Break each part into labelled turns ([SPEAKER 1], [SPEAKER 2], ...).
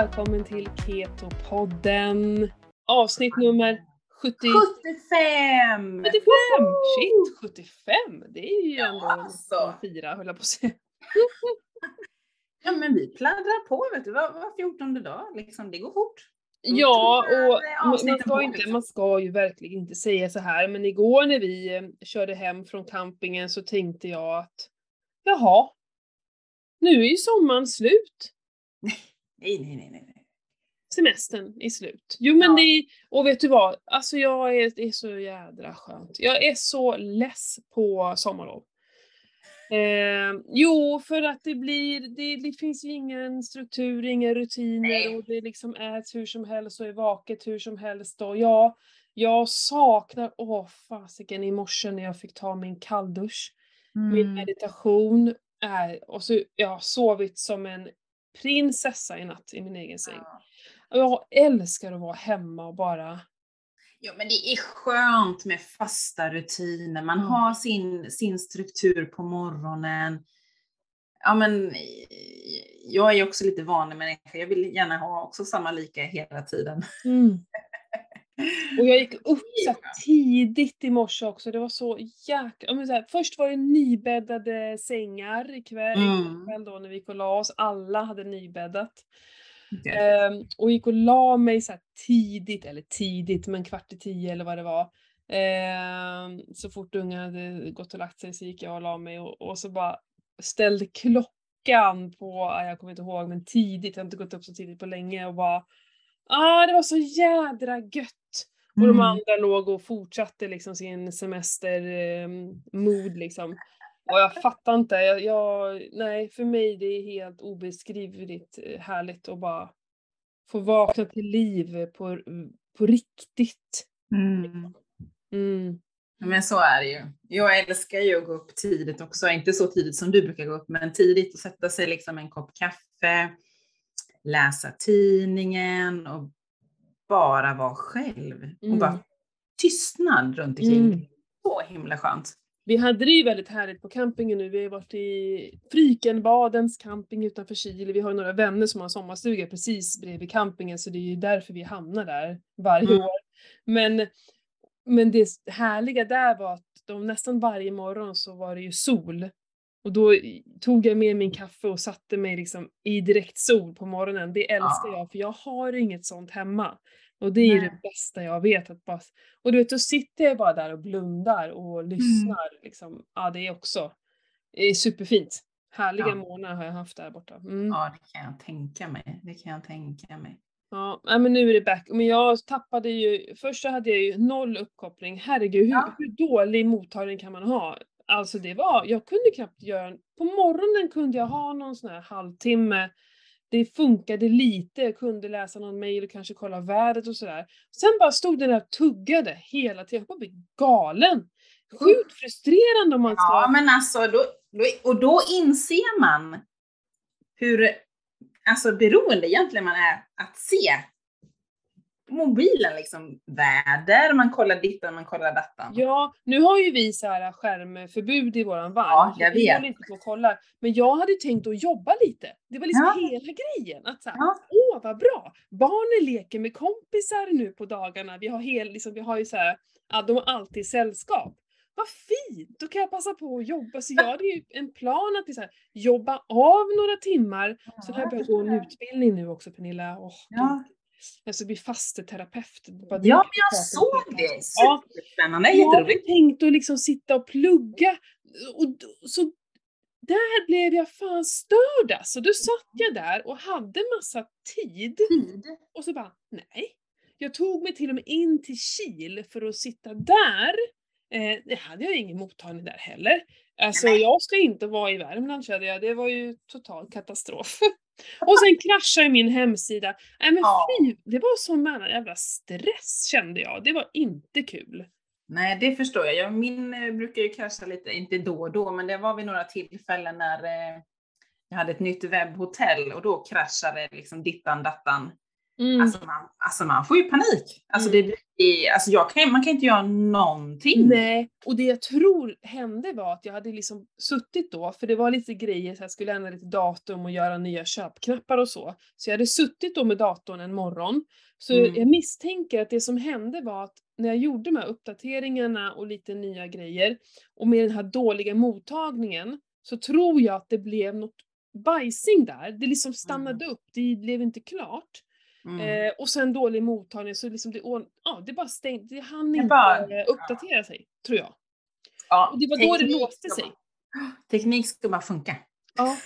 [SPEAKER 1] välkommen till Keto-podden. Avsnitt nummer 70...
[SPEAKER 2] 75!
[SPEAKER 1] 75! Shit, 75! Det är ju
[SPEAKER 2] Ja,
[SPEAKER 1] ändå
[SPEAKER 2] alltså.
[SPEAKER 1] fyra höll jag på att säga.
[SPEAKER 2] Ja men vi pladdrar på vet du, var, var 14 dag liksom, det går fort.
[SPEAKER 1] Ja, och man ska, inte, man ska ju verkligen inte säga så här, men igår när vi eh, körde hem från campingen så tänkte jag att jaha, nu är ju sommaren slut.
[SPEAKER 2] Nej, nej, nej, nej.
[SPEAKER 1] semestern är slut. Jo men
[SPEAKER 2] Ja.
[SPEAKER 1] det är, och vet du vad? Alltså jag är, det är så jädra skönt. Jag är så less på sommarlov. Eh, jo, för att det blir, det, det finns ju ingen struktur, inga rutiner och det liksom äts hur som helst och är vaket hur som helst och ja, jag saknar, åh fasiken i morse när jag fick ta min kalldusch, min
[SPEAKER 2] Mm.
[SPEAKER 1] meditation, är, och så jag har sovit som en prinsessa i natt i min egen säng. Och Jag älskar att vara hemma och bara...
[SPEAKER 2] Ja men det är skönt med fasta rutiner, man
[SPEAKER 1] Mm.
[SPEAKER 2] har sin, sin struktur på morgonen. Ja men jag är ju också lite vanlig människa, jag vill gärna ha också samma lika hela tiden.
[SPEAKER 1] Och jag gick upp så tidigt i morse också, det var så jäkla... så här, Först var det nybäddade sängar ikväll,
[SPEAKER 2] Mm.
[SPEAKER 1] ikväll då när vi gick och la oss, alla hade nybäddat.
[SPEAKER 2] Okay.
[SPEAKER 1] Ehm, och gick och la mig så tidigt, eller tidigt, men kvart i tio eller vad det var. Ehm, så fort ungarna hade gått och lagt sig så gick jag och la mig och, och så bara ställde klockan på, ja, jag kommer inte ihåg, men tidigt, jag har inte gått upp så tidigt på länge och bara Ah, det var så jädra gött! Och de
[SPEAKER 2] Mm.
[SPEAKER 1] andra låg och fortsatte liksom sin semester-mood liksom. Och jag fattar inte, jag, jag, nej för mig det är helt obeskrivligt eh, härligt att bara få vakna till liv på, på riktigt.
[SPEAKER 2] Mm.
[SPEAKER 1] Mm.
[SPEAKER 2] Men så är det ju. Jag älskar ju att gå upp tidigt också, inte så tidigt som du brukar gå upp, men tidigt och sätta sig liksom en kopp kaffe, läsa tidningen och bara vara själv.
[SPEAKER 1] Mm.
[SPEAKER 2] Och bara tystnad runt omkring.
[SPEAKER 1] Mm.
[SPEAKER 2] Så himla skönt.
[SPEAKER 1] Vi hade det ju väldigt härligt på campingen nu. Vi har varit i Frykenbadens camping utanför Chile. Vi har några vänner som har en sommarstuga precis bredvid campingen så det är ju därför vi hamnar där varje
[SPEAKER 2] Mm.
[SPEAKER 1] år. Men, men det härliga där var att de, nästan varje morgon så var det ju sol. Och då tog jag med min kaffe och satte mig liksom i direkt sol på morgonen. Det älskar
[SPEAKER 2] Ja.
[SPEAKER 1] jag för jag har inget sånt hemma. Och det är
[SPEAKER 2] Nej.
[SPEAKER 1] det bästa jag vet. Att bara, och du vet, då sitter jag bara där och blundar och lyssnar. Liksom. Ja, det är också det är superfint. Härliga
[SPEAKER 2] Ja.
[SPEAKER 1] månader har jag haft där borta. Mm.
[SPEAKER 2] Ja, det kan jag tänka mig. Det kan jag tänka mig.
[SPEAKER 1] Ja, men nu är det back. Men jag tappade ju, först så hade jag ju noll uppkoppling. Herregud, hur,
[SPEAKER 2] Ja.
[SPEAKER 1] hur dålig mottagning kan man ha? Alltså det var, jag kunde knappt göra, på morgonen kunde jag ha någon sån här halvtimme. Det funkade lite, jag kunde läsa någon mail och kanske kolla vädret och sådär. Sen bara stod den där och tuggade hela tiden, jag bara blev galen. Sjukt frustrerande om man ska...
[SPEAKER 2] Ja, men alltså, då, då, och då inser man hur alltså, beroende egentligen man är att se mobilen, liksom väder, man kollar dittan, man kollar dattan.
[SPEAKER 1] Ja, nu har ju vi så här skärmförbud i våran vagn.
[SPEAKER 2] Ja, jag
[SPEAKER 1] vi
[SPEAKER 2] vet.
[SPEAKER 1] håller inte på och kollar. Men jag hade tänkt att jobba lite. Det var liksom
[SPEAKER 2] Ja.
[SPEAKER 1] hela grejen. Att så här,
[SPEAKER 2] Ja.
[SPEAKER 1] åh vad bra! Barnen leker med kompisar nu på dagarna. Vi har, hel, liksom, vi har ju så här, ja, de har alltid sällskap. Vad fint! Då kan jag passa på att jobba. Så jag hade ju en plan att så här, jobba av några timmar. Så har jag börjat gå en utbildning nu också Pernilla. Åh,
[SPEAKER 2] Ja.
[SPEAKER 1] Ska bli fasteterapeut.
[SPEAKER 2] Ja, men jag såg det.
[SPEAKER 1] podcast. Ja,
[SPEAKER 2] Superspännande,
[SPEAKER 1] jag hade
[SPEAKER 2] jätteroligt.
[SPEAKER 1] tänkt att liksom sitta och plugga. Och, så där blev jag fan störd alltså. Då satt jag där och hade massa tid.
[SPEAKER 2] Tid.
[SPEAKER 1] Och så bara, nej. Jag tog mig till och med in till Kil för att sitta där. Eh, det hade jag ingen mottagning där heller. Alltså
[SPEAKER 2] Nej.
[SPEAKER 1] jag ska inte vara i Värmland kände jag, det var ju total katastrof. och sen kraschade min hemsida. Nej men
[SPEAKER 2] Ja.
[SPEAKER 1] fy, det var sån jävla stress kände jag. Det var inte kul.
[SPEAKER 2] Nej, det förstår jag. jag. Min eh, brukar ju krascha lite, inte då och då, men det var vid några tillfällen när eh, jag hade ett nytt webbhotell och då kraschade liksom dittan dattan. Mm. Alltså, man, alltså man får ju panik. Alltså, mm. det, alltså jag kan, man kan inte göra någonting.
[SPEAKER 1] Nej, och det jag tror hände var att jag hade liksom suttit då, för det var lite grejer, så jag skulle ändra lite datum och göra nya köpknappar och så. Så jag hade suttit då med datorn en morgon. Så mm. jag misstänker att det som hände var att när jag gjorde de här uppdateringarna och lite nya grejer och med den här dåliga mottagningen så tror jag att det blev något bajsing där. Det liksom stannade mm. upp, det blev inte klart. Mm. Eh, och sen dålig mottagning så liksom det, ja, det bara stängde, det hann inte bara, uppdatera ja. sig, tror jag. Ja, och det var då det låste sig.
[SPEAKER 2] Teknik ska bara funka.
[SPEAKER 1] Ja.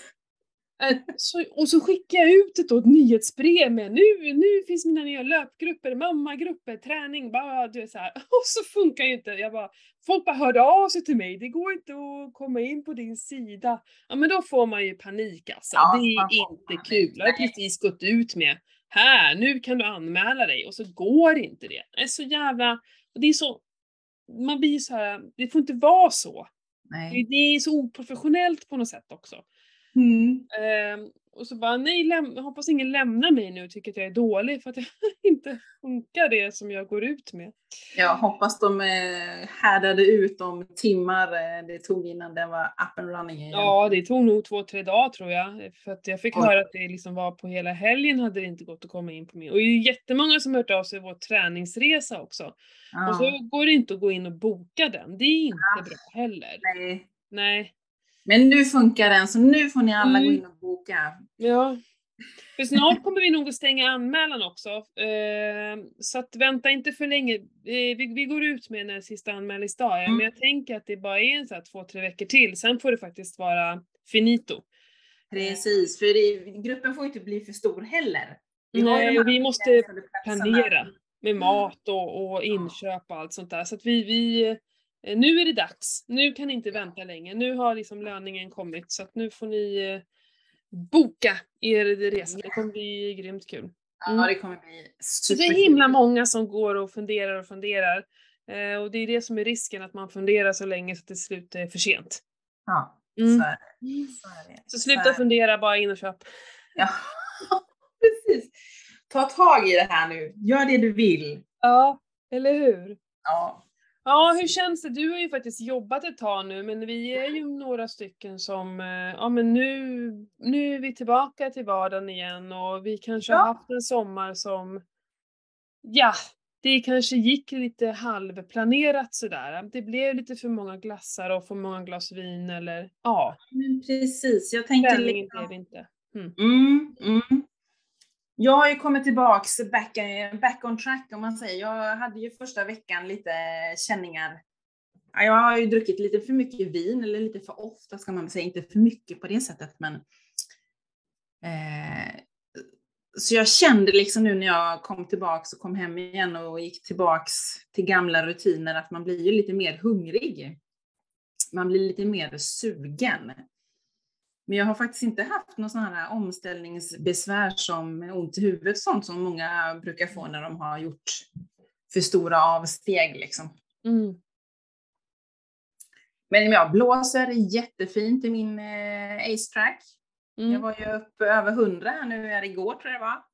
[SPEAKER 1] Eh, så, och så skickar jag ut ett, ett nyhetsbrev med nu, nu finns mina nya löpgrupper, mammagrupper, träning, bara du vet så här. Och så funkar ju inte. Jag bara, folk bara hörde av sig till mig, det går inte att komma in på din sida. Ja men då får man ju panik alltså. Ja, det är inte kul. Jag har precis gått ut med här, nu kan du anmäla dig och så går inte det. Det är så jävla, det är så, man blir så här, det får inte vara så. Nej. Det är så oprofessionellt på något sätt också. Mm. Um, och så bara, nej, läm- hoppas ingen lämnar mig nu och tycker att jag är dålig för att jag inte funkar det som jag går ut med.
[SPEAKER 2] Jag hoppas de eh, härdade ut de timmar eh, det tog innan den var up and running igen.
[SPEAKER 1] Ja, det tog nog två, tre dagar tror jag. För att jag fick Oj. höra att det liksom var på hela helgen hade det inte gått att komma in på min. Och det är jättemånga som hört av sig vår träningsresa också. Ja. Och så går det inte att gå in och boka den. Det är inte ja. bra heller.
[SPEAKER 2] Nej.
[SPEAKER 1] Nej.
[SPEAKER 2] Men nu funkar den, så nu får ni alla mm. gå in och boka.
[SPEAKER 1] Ja. För snart kommer vi nog att stänga anmälan också. Eh, så att vänta inte för länge. Vi, vi går ut med när sista anmälningsdag är, mm. men jag tänker att det bara är en så här två, tre veckor till. Sen får det faktiskt vara finito.
[SPEAKER 2] Precis, för det, gruppen får inte bli för stor heller.
[SPEAKER 1] Vi Nej, vi måste planera med mat och, och inköp och allt sånt där. Så att vi, vi Eh, nu är det dags. Nu kan ni inte vänta länge. Nu har liksom löningen kommit så att nu får ni eh, boka er resa. Det kommer bli grymt kul.
[SPEAKER 2] Mm. Ja, det kommer bli
[SPEAKER 1] superkul. Det är himla många som går och funderar och funderar. Eh, och det är det som är risken, att man funderar så länge så att det till slut är för sent.
[SPEAKER 2] Ja, mm. så, är det.
[SPEAKER 1] så är det. Så sluta så fundera, bara in och köp.
[SPEAKER 2] Ja, precis. Ta tag i det här nu. Gör det du vill.
[SPEAKER 1] Ja, eller hur?
[SPEAKER 2] Ja.
[SPEAKER 1] Ja, hur känns det? Du har ju faktiskt jobbat ett tag nu, men vi är ju några stycken som, eh, ja men nu, nu är vi tillbaka till vardagen igen och vi kanske ja. har haft en sommar som, ja, det kanske gick lite halvplanerat sådär. Det blev lite för många glassar och för många glas vin eller, ja.
[SPEAKER 2] Men precis, jag tänkte...
[SPEAKER 1] Ställningen blev inte.
[SPEAKER 2] Mm. Mm, mm. Jag har ju kommit tillbaks back, eh, back on track om man säger. Jag hade ju första veckan lite känningar. Jag har ju druckit lite för mycket vin, eller lite för ofta ska man säga, inte för mycket på det sättet men eh, så jag kände liksom nu när jag kom tillbaks och kom hem igen och gick tillbaks till gamla rutiner att man blir ju lite mer hungrig. Man blir lite mer sugen. Men jag har faktiskt inte haft någon sån här omställningsbesvär som ont i huvudet, sånt som många brukar få när de har gjort för stora avsteg. Liksom. Mm. Men jag blåser jättefint i min eh, Ace-track. Mm. Jag var ju upp över 100 nu är igår tror jag det var.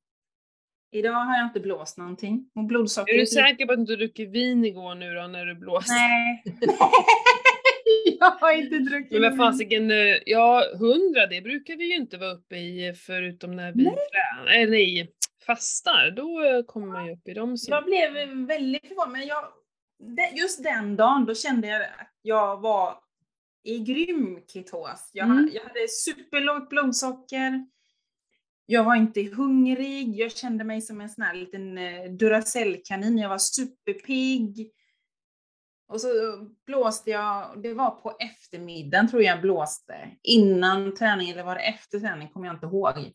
[SPEAKER 2] Idag har jag inte blåst någonting. Och blodsocker
[SPEAKER 1] är du säker på att du inte druckit vin igår nu då när du blåste?
[SPEAKER 2] Nej. jag har inte druckit
[SPEAKER 1] Men vad fasiken, eh, ja hundra det brukar vi ju inte vara uppe i förutom när vi tränar, eller nej, fastar. Då eh, kommer man ju upp i dem.
[SPEAKER 2] Så. Jag blev väldigt förvånad, men jag, just den dagen då kände jag att jag var i grym ketos. Jag, mm. jag hade superlågt blodsocker. Jag var inte hungrig, jag kände mig som en sån här liten eh, Duracell-kanin. Jag var superpigg. Och så blåste jag, det var på eftermiddagen tror jag blåste. Innan träning eller var det efter träning kommer jag inte ihåg.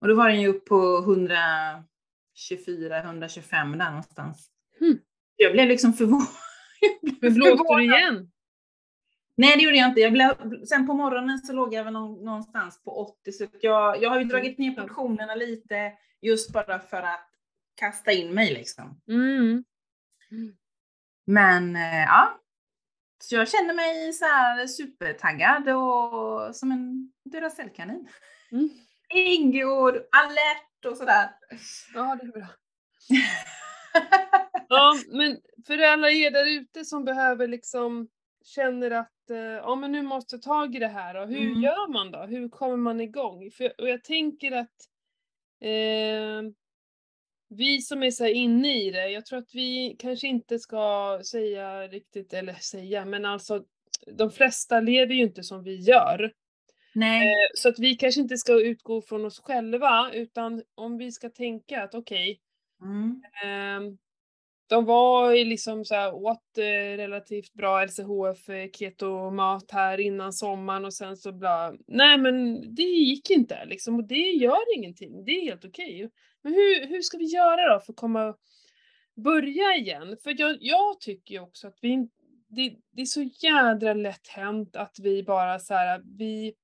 [SPEAKER 2] Och då var den ju upp på 124, 125 där någonstans. Mm. Jag blev liksom förvånad.
[SPEAKER 1] Men blåste du igen?
[SPEAKER 2] Nej, det gjorde jag inte. Jag blev, sen på morgonen så låg jag väl någonstans på 80, så jag, jag har ju dragit ner portionerna lite just bara för att kasta in mig liksom. Mm. Men eh, ja, så jag känner mig så här supertaggad och som en Duracellkanin. Mm. Pigg och alert och sådär.
[SPEAKER 1] Ja, det är bra. Ja, men för alla er där ute som behöver liksom känner att eh, ja men nu måste jag ta tag i det här och hur
[SPEAKER 2] Mm.
[SPEAKER 1] gör man då? Hur kommer man igång? För, och jag tänker att eh, vi som är så inne i det, jag tror att vi kanske inte ska säga riktigt, eller säga, men alltså de flesta lever ju inte som vi gör.
[SPEAKER 2] Nej.
[SPEAKER 1] Eh, Så att vi kanske inte ska utgå från oss själva, utan om vi ska tänka att okej,
[SPEAKER 2] Mm.
[SPEAKER 1] De var ju liksom så här, åt eh, relativt bra LCHF eh, keto-mat här innan sommaren och sen så bla. Nej men det gick inte liksom och det gör ingenting. Det är helt okej. Men hur, hur ska vi göra då för att komma börja igen? För jag, jag tycker ju också att vi det, det är så jädra lätt hänt att vi bara så här, vi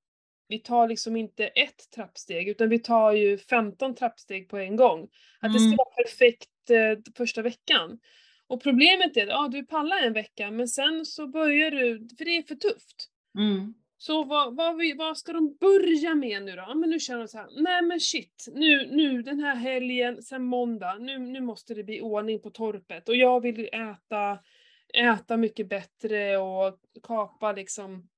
[SPEAKER 1] vi tar liksom inte ett trappsteg utan vi tar ju 15 trappsteg på en gång. Att det ska
[SPEAKER 2] Mm.
[SPEAKER 1] vara perfekt eh, första veckan. Och problemet är att ja, du pallar en vecka men sen så börjar du, för det är för tufft.
[SPEAKER 2] Mm.
[SPEAKER 1] Så vad, vad, vad ska de börja med nu då? Ja, men nu känner de så här, nej men shit, nu, nu den här helgen, sen måndag, nu, nu måste det bli ordning på torpet och jag vill äta, äta mycket bättre och kapa liksom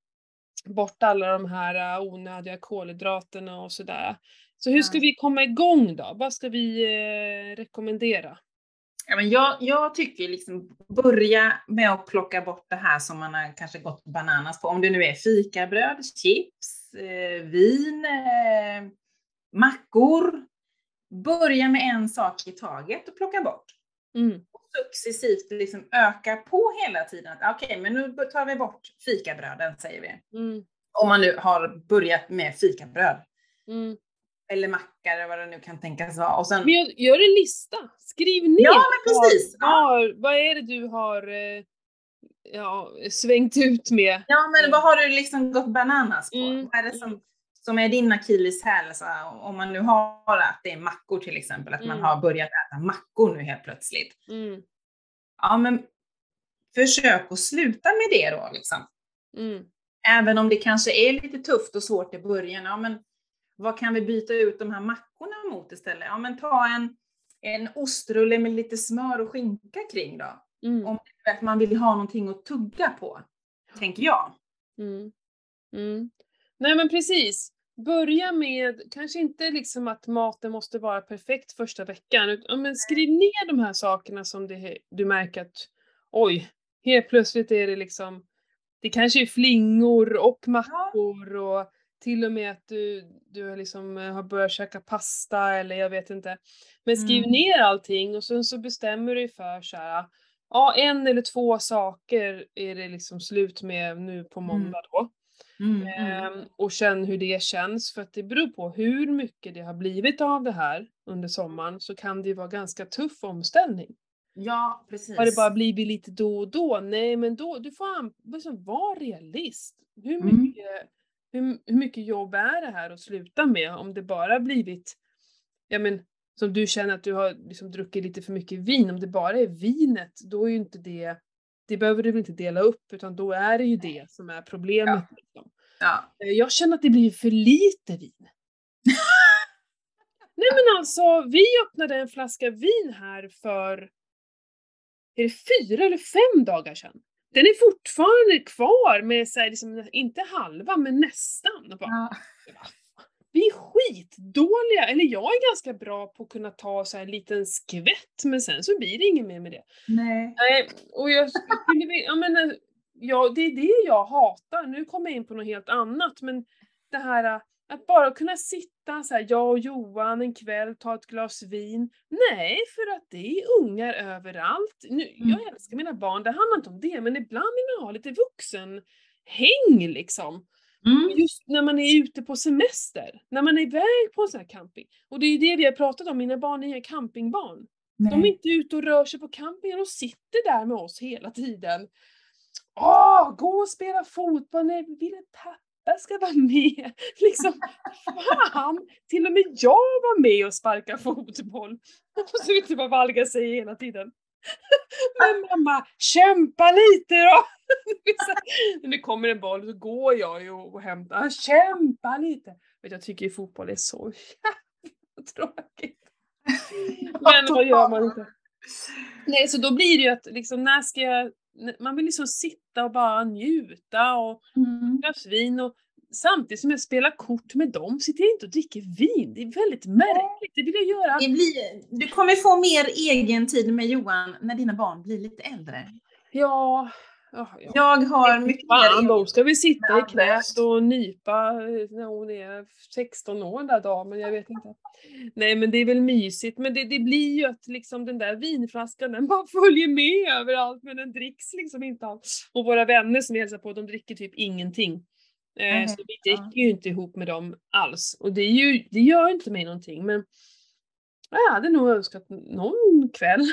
[SPEAKER 1] bort alla de här uh, onödiga kolhydraterna och sådär. Så hur ska vi komma igång då? Vad ska vi eh, rekommendera?
[SPEAKER 2] Ja, men jag, jag tycker liksom börja med att plocka bort det här som man har kanske gått bananas på. Om det nu är fikabröd, chips, eh, vin, eh, mackor. Börja med en sak i taget och plocka bort.
[SPEAKER 1] Mm.
[SPEAKER 2] Och successivt liksom öka på hela tiden. Okej, men nu tar vi bort fikabröden säger vi.
[SPEAKER 1] Mm.
[SPEAKER 2] Om man nu har börjat med fikabröd.
[SPEAKER 1] Mm.
[SPEAKER 2] Eller macka eller vad det nu kan tänkas vara. Och sen,
[SPEAKER 1] Men gör, gör en lista, skriv ner.
[SPEAKER 2] Ja, men precis.
[SPEAKER 1] Vad, vad, vad är det du har eh, ja, svängt ut med?
[SPEAKER 2] Ja, men vad har du liksom gått bananas på?
[SPEAKER 1] Mm,
[SPEAKER 2] Vad är det som,
[SPEAKER 1] mm.
[SPEAKER 2] som är din akilleshäl? Om man nu har att det är mackor till exempel, att man
[SPEAKER 1] Mm.
[SPEAKER 2] har börjat äta mackor nu helt plötsligt.
[SPEAKER 1] Mm.
[SPEAKER 2] Ja, men försök att sluta med det då liksom.
[SPEAKER 1] Mm.
[SPEAKER 2] Även om det kanske är lite tufft och svårt i början. Ja, men vad kan vi byta ut de här mackorna mot istället? Ja, men ta en, en ostrulle med lite smör och skinka kring då.
[SPEAKER 1] Mm.
[SPEAKER 2] Om att man vill ha någonting att tugga på, tänker jag.
[SPEAKER 1] Mm. Mm. Nej men precis. Börja med, kanske inte liksom att maten måste vara perfekt första veckan, utan men skriv ner de här sakerna som det, du märker att oj, helt plötsligt är det liksom, det kanske är flingor och mackor och till och med att du, du har liksom eh, har börjat käka pasta eller jag vet inte. Men skriv
[SPEAKER 2] Mm.
[SPEAKER 1] ner allting och sen så bestämmer du dig för så här, ja en eller två saker är det liksom slut med nu på måndag då.
[SPEAKER 2] Mm, mm.
[SPEAKER 1] Ehm, och känn hur det känns för att det beror på hur mycket det har blivit av det här under sommaren så kan det ju vara ganska tuff omställning.
[SPEAKER 2] Ja, precis.
[SPEAKER 1] Har det bara blivit lite då och då? Nej men då, du får liksom vara realist. Hur
[SPEAKER 2] Mm.
[SPEAKER 1] Hur, hur mycket jobb är det här att sluta med om det bara blivit, ja men som du känner att du har liksom druckit lite för mycket vin, om det bara är vinet då är ju inte det, det behöver du väl inte dela upp utan då är det ju det som är problemet. Liksom.
[SPEAKER 2] Ja.
[SPEAKER 1] Eh, Jag känner att det blir för lite vin. Nej men alltså, vi öppnade en flaska vin här för, är det fyra eller fem dagar sedan? Den är fortfarande kvar med så här, liksom, inte halva men nästan. Och bara,
[SPEAKER 2] Ja.
[SPEAKER 1] Vi är skitdåliga, eller jag är ganska bra på att kunna ta så här en liten skvätt men sen så blir det inget mer med det.
[SPEAKER 2] Nej.
[SPEAKER 1] Nej, och jag skulle vilja, ja men eh, ja, det är det jag hatar. Nu kommer jag in på något helt annat men det här eh, att bara kunna sitta så här, jag och Johan en kväll, ta ett glas vin. Nej, för att det är ungar överallt. Nu, jag
[SPEAKER 2] Mm.
[SPEAKER 1] älskar mina barn, det handlar inte om det, men ibland vill man ha lite vuxen häng liksom.
[SPEAKER 2] Mm.
[SPEAKER 1] Just när man är ute på semester, när man är iväg på en sån här camping. Och det är ju det vi har pratat om, mina barn är inga campingbarn. De är
[SPEAKER 2] Nej.
[SPEAKER 1] inte ute och rör sig på campingen, de sitter där med oss hela tiden. Åh, gå och spela fotboll, nej, vi vill att pappa ska vara med. Liksom, fan! Till och med jag var med och sparka fotboll. Och så inte bara Valga säger hela tiden. Men mamma, kämpa lite då! När det kommer en boll så går jag ju och hämtar, kämpa lite! Men jag tycker ju fotboll är så jävla tråkigt. Men vad gör man inte? Nej, så då blir det ju att liksom, när ska jag... Man vill liksom sitta och bara njuta och
[SPEAKER 2] Mm.
[SPEAKER 1] glas vin och samtidigt som jag spelar kort med dem sitter jag inte och dricker vin. Det är väldigt märkligt, det vill jag göra.
[SPEAKER 2] Det blir, du kommer få mer egen tid med Johan när dina barn blir lite äldre.
[SPEAKER 1] Ja, ja, ja.
[SPEAKER 2] Jag har mycket
[SPEAKER 1] Fan, då ska vi sitta i knät och nypa eh, när hon är 16 år den där dagen, jag vet inte. Nej men det är väl mysigt, men det, det blir ju att liksom den där vinflaskan den bara följer med överallt men den dricks liksom inte alls. Och våra vänner som vi hälsar på, de dricker typ ingenting. Eh,
[SPEAKER 2] Nej,
[SPEAKER 1] så vi dricker ju inte ihop med dem alls. Och det, är ju, det gör inte mig någonting men jag hade nog önskat någon kväll.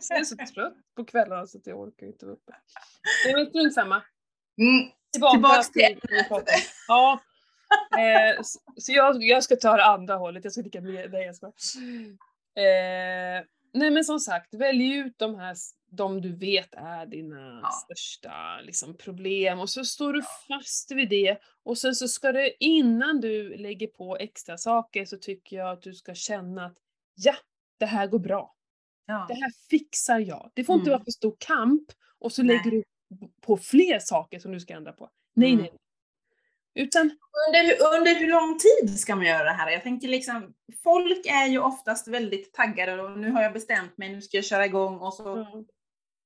[SPEAKER 1] Så jag är så trött på kvällarna så att jag orkar inte vara uppe. Nej men strunt samma.
[SPEAKER 2] Mm.
[SPEAKER 1] Tillbaka,
[SPEAKER 2] Tillbaks till
[SPEAKER 1] det om. Ja. Eh, så så jag, jag ska ta det andra hållet, jag ska dricka mer. Nej jag ska. Eh, nej men som sagt, välj ut de här, de du vet är dina
[SPEAKER 2] Ja.
[SPEAKER 1] största liksom, problem och så står du fast vid det. Och sen så ska du, innan du lägger på extra saker så tycker jag att du ska känna att ja, det här går bra.
[SPEAKER 2] Ja.
[SPEAKER 1] Det här fixar jag. Det får inte
[SPEAKER 2] Mm.
[SPEAKER 1] vara för stor kamp och så
[SPEAKER 2] Nej.
[SPEAKER 1] lägger du på fler saker som du ska ändra på. Nej,
[SPEAKER 2] Mm.
[SPEAKER 1] nej. Utan,
[SPEAKER 2] Under, hur- under hur lång tid ska man göra det här? Jag tänker liksom, folk är ju oftast väldigt taggade och nu har jag bestämt mig, nu ska jag köra igång och så.
[SPEAKER 1] mm,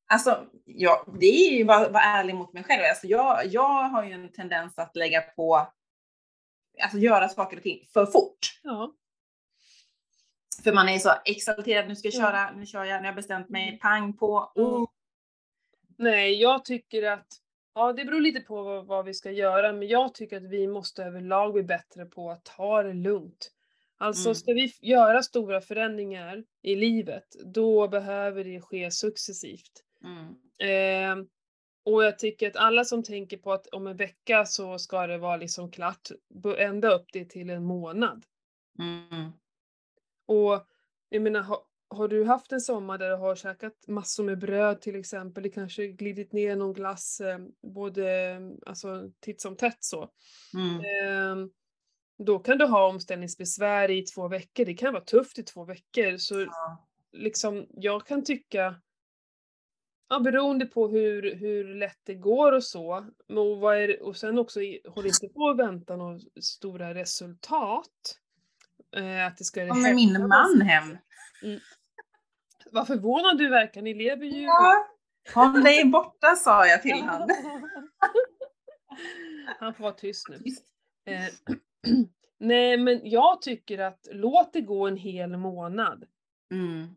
[SPEAKER 2] Alltså, ja, det är ju bara vara ärlig mot mig själv. Alltså, jag, jag har ju en tendens att lägga på, alltså göra saker och ting för fort.
[SPEAKER 1] ja.
[SPEAKER 2] För man är så exalterad, nu ska jag
[SPEAKER 1] Ja.
[SPEAKER 2] köra, nu kör jag, nu har jag bestämt mig, pang på.
[SPEAKER 1] Mm.
[SPEAKER 2] Oh.
[SPEAKER 1] Nej, jag tycker att, ja det beror lite på vad, vad vi ska göra, men jag tycker att vi måste överlag bli bättre på att ta det lugnt. Alltså
[SPEAKER 2] Mm.
[SPEAKER 1] ska vi göra stora förändringar i livet, då behöver det ske successivt.
[SPEAKER 2] Mm.
[SPEAKER 1] Eh, och jag tycker att alla som tänker på att om en vecka så ska det vara liksom klart, ända upp det till en månad.
[SPEAKER 2] Mm.
[SPEAKER 1] Och jag menar, har, har du haft en sommar där du har käkat massor med bröd till exempel, det kanske glidit ner någon glass eh, både alltså, titt som tätt så.
[SPEAKER 2] Mm.
[SPEAKER 1] Eh, då kan du ha omställningsbesvär i två veckor, det kan vara tufft i två veckor. Så
[SPEAKER 2] Ja.
[SPEAKER 1] liksom, jag kan tycka, ja, beroende på hur, hur lätt det går och så, och, vad är, och sen också, håll inte på att vänta några stora resultat. Eh, att det ska
[SPEAKER 2] Kommer min man hem?
[SPEAKER 1] Vad förvånad du verkar, ni lever ju...
[SPEAKER 2] Ja. Håll dig borta sa jag till honom.
[SPEAKER 1] Han får vara tyst nu. Eh, Nej men jag tycker att låt det gå en hel månad.
[SPEAKER 2] Mm.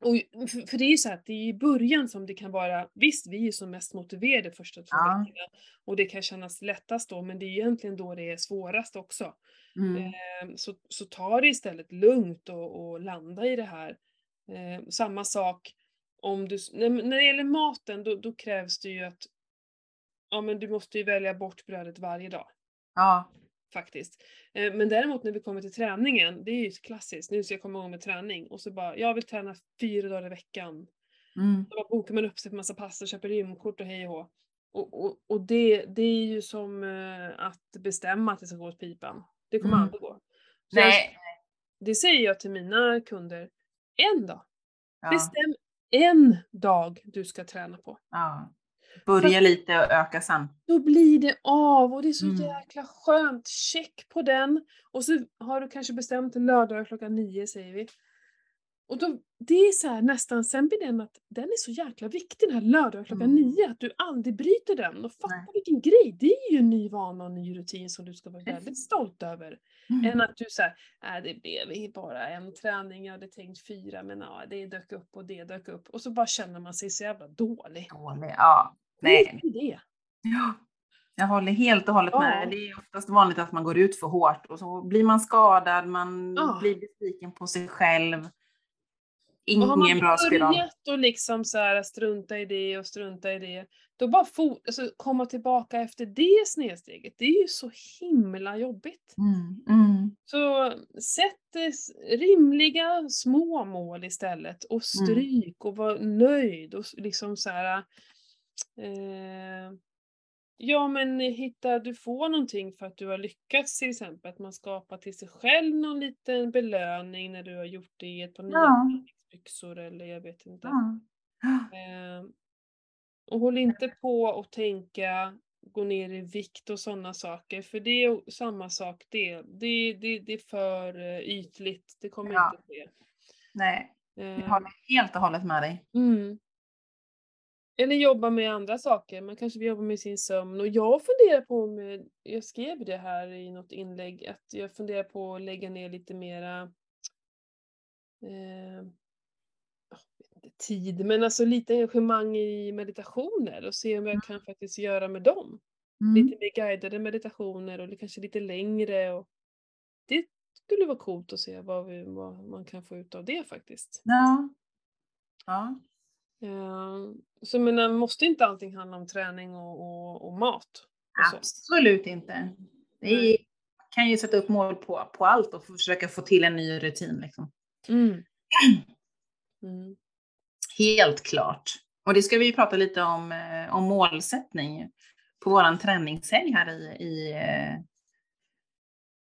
[SPEAKER 1] Och, för, för det är ju så att det är i början som det kan vara, visst vi är som mest motiverade första två
[SPEAKER 2] Ja.
[SPEAKER 1] veckorna och det kan kännas lättast då men det är egentligen då det är svårast också.
[SPEAKER 2] Mm.
[SPEAKER 1] Eh, Så, så ta det istället lugnt och, och landa i det här. Eh, samma sak om du, när, när det gäller maten då, då krävs det ju att ja men du måste ju välja bort brödet varje dag
[SPEAKER 2] Ja.
[SPEAKER 1] faktiskt. Eh, Men däremot när vi kommer till träningen, det är ju klassiskt, nu ska jag komma igång med träning och så bara, jag vill träna fyra dagar i veckan.
[SPEAKER 2] Mm.
[SPEAKER 1] Då bokar man upp sig på massa pass och köper rymdkort och hej och. Och, och, och det, det är ju som eh, att bestämma att det ska gå åt pipan. Det kommer
[SPEAKER 2] Mm.
[SPEAKER 1] aldrig gå. Så jag,
[SPEAKER 2] Nej.
[SPEAKER 1] det säger jag till mina kunder, en dag.
[SPEAKER 2] Ja.
[SPEAKER 1] Bestäm en dag du ska träna på.
[SPEAKER 2] Ja. Börja lite och öka sen.
[SPEAKER 1] Då blir det av och det är så
[SPEAKER 2] Mm.
[SPEAKER 1] jäkla skönt. Check på den. Och så har du kanske bestämt en lördag klockan nio säger vi. Och då, det är så här, nästan, sen blir den att den är så jäkla viktig den här lördagen klockan
[SPEAKER 2] Mm.
[SPEAKER 1] nio, att du aldrig bryter den. Och fatta
[SPEAKER 2] Nej.
[SPEAKER 1] vilken grej, det är ju en ny vana och en ny rutin som du ska vara väldigt stolt över.
[SPEAKER 2] Mm.
[SPEAKER 1] Än att du säger, äh, det blev bara en träning, jag hade tänkt fyra men ja, det dök upp och det dök upp. Och så bara känner man sig så jävla dålig.
[SPEAKER 2] Dålig. Ja. Nej.
[SPEAKER 1] Det är det.
[SPEAKER 2] Ja. Jag håller helt och hållet
[SPEAKER 1] Ja.
[SPEAKER 2] med. Det är oftast vanligt att man går ut för hårt och så blir man skadad, man
[SPEAKER 1] Ja.
[SPEAKER 2] blir besviken på sig själv.
[SPEAKER 1] Och har man
[SPEAKER 2] Ingen bra spiral.
[SPEAKER 1] börjat och liksom så här strunta i det och strunta i det, då bara fo- alltså, komma tillbaka efter det snedsteget, det är ju så himla jobbigt.
[SPEAKER 2] Mm. Mm.
[SPEAKER 1] Så sätt rimliga små mål istället och stryk och var nöjd och liksom så här. Eh, Ja men hitta, du får någonting för att du har lyckats till exempel. Att man skapar till sig själv någon liten belöning när du har gjort det i ett par nya
[SPEAKER 2] Ja.
[SPEAKER 1] Träningsbyxor eller jag vet inte.
[SPEAKER 2] Ja.
[SPEAKER 1] Eh, och håll inte på och tänka gå ner i vikt och sådana saker. För det är samma sak det. Det, det, det är för eh, ytligt. Det kommer
[SPEAKER 2] Ja.
[SPEAKER 1] inte ske.
[SPEAKER 2] Nej, jag håller helt och hållet med dig.
[SPEAKER 1] Mm. Eller jobba med andra saker. Man kanske vill jobba med sin sömn. Och jag funderar på om, eh, jag skrev det här i något inlägg, att jag funderar på att lägga ner lite mera eh, tid, men alltså lite engagemang i meditationer och se om jag kan faktiskt göra med dem.
[SPEAKER 2] Mm.
[SPEAKER 1] Lite mer guidade meditationer och kanske lite längre. Och det skulle vara coolt att se vad, vi, vad man kan få ut av det faktiskt.
[SPEAKER 2] Ja. Ja.
[SPEAKER 1] Eh, Så men det måste inte allting handla om träning och, och, och mat. Och.
[SPEAKER 2] Absolut inte. Det är, kan ju sätta upp mål på, på allt och försöka få till en ny rutin. Liksom.
[SPEAKER 1] Mm. Mm.
[SPEAKER 2] Helt klart. Och det ska vi ju prata lite om, eh, om målsättning på våran träningshelg här i, i eh,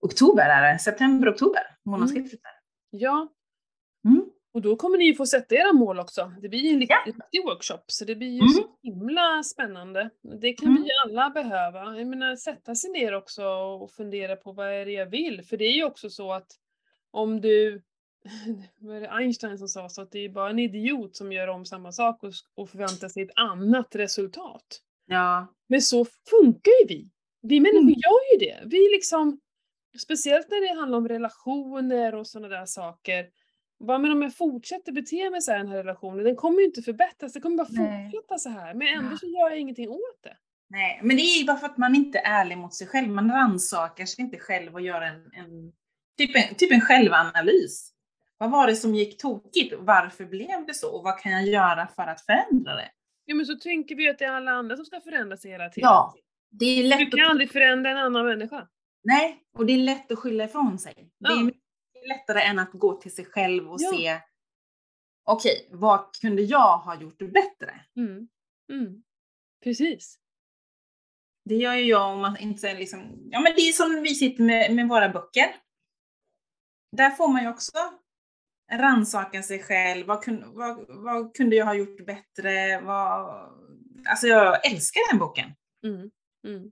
[SPEAKER 2] oktober, är det? september-oktober, månadsskiftet. där.
[SPEAKER 1] Ja,
[SPEAKER 2] Mm.
[SPEAKER 1] och då kommer ni ju få sätta era mål också. Det blir ju en riktig,
[SPEAKER 2] Ja.
[SPEAKER 1] riktig workshop, så det blir ju
[SPEAKER 2] Mm.
[SPEAKER 1] så himla spännande. Det kan
[SPEAKER 2] Mm.
[SPEAKER 1] vi alla behöva. Jag menar, sätta sig ner också och fundera på vad är det jag vill? För det är ju också så att om du vad är det Einstein som sa så att det är bara en idiot som gör om samma sak och, och förväntar sig ett annat resultat.
[SPEAKER 2] Ja.
[SPEAKER 1] Men så funkar ju vi. Vi människor
[SPEAKER 2] Mm.
[SPEAKER 1] gör ju det. Vi liksom, speciellt när det handlar om relationer och sådana där saker. Vad men om jag fortsätter bete mig så här i den här relationen, den kommer ju inte förbättras, det kommer bara
[SPEAKER 2] Nej.
[SPEAKER 1] fortsätta så här. Men ändå så gör jag ingenting åt det.
[SPEAKER 2] Nej, men det är ju bara för att man inte är ärlig mot sig själv. Man rannsakar sig inte själv och gör en, en, typ en, typ en självanalys. Vad var det som gick tokigt? Varför blev det så? Och vad kan jag göra för att förändra det?
[SPEAKER 1] Ja men så tänker vi att det är alla andra som ska förändra sig hela tiden.
[SPEAKER 2] Ja, det är
[SPEAKER 1] Du
[SPEAKER 2] lätt
[SPEAKER 1] kan
[SPEAKER 2] att,
[SPEAKER 1] aldrig förändra en annan människa.
[SPEAKER 2] nej, och det är lätt att skylla ifrån sig. Det
[SPEAKER 1] Ja.
[SPEAKER 2] är mycket lättare än att gå till sig själv och
[SPEAKER 1] Ja.
[SPEAKER 2] se, okej, vad kunde jag ha gjort bättre?
[SPEAKER 1] Mm. Mm. Precis.
[SPEAKER 2] Det gör ju jag om man inte liksom, ja men det är som vi sitter med, med våra böcker. Där får man ju också rannsaka sig själv. Vad, kun, vad, vad kunde jag ha gjort bättre? Vad, alltså jag älskar den boken.
[SPEAKER 1] Mm. Mm.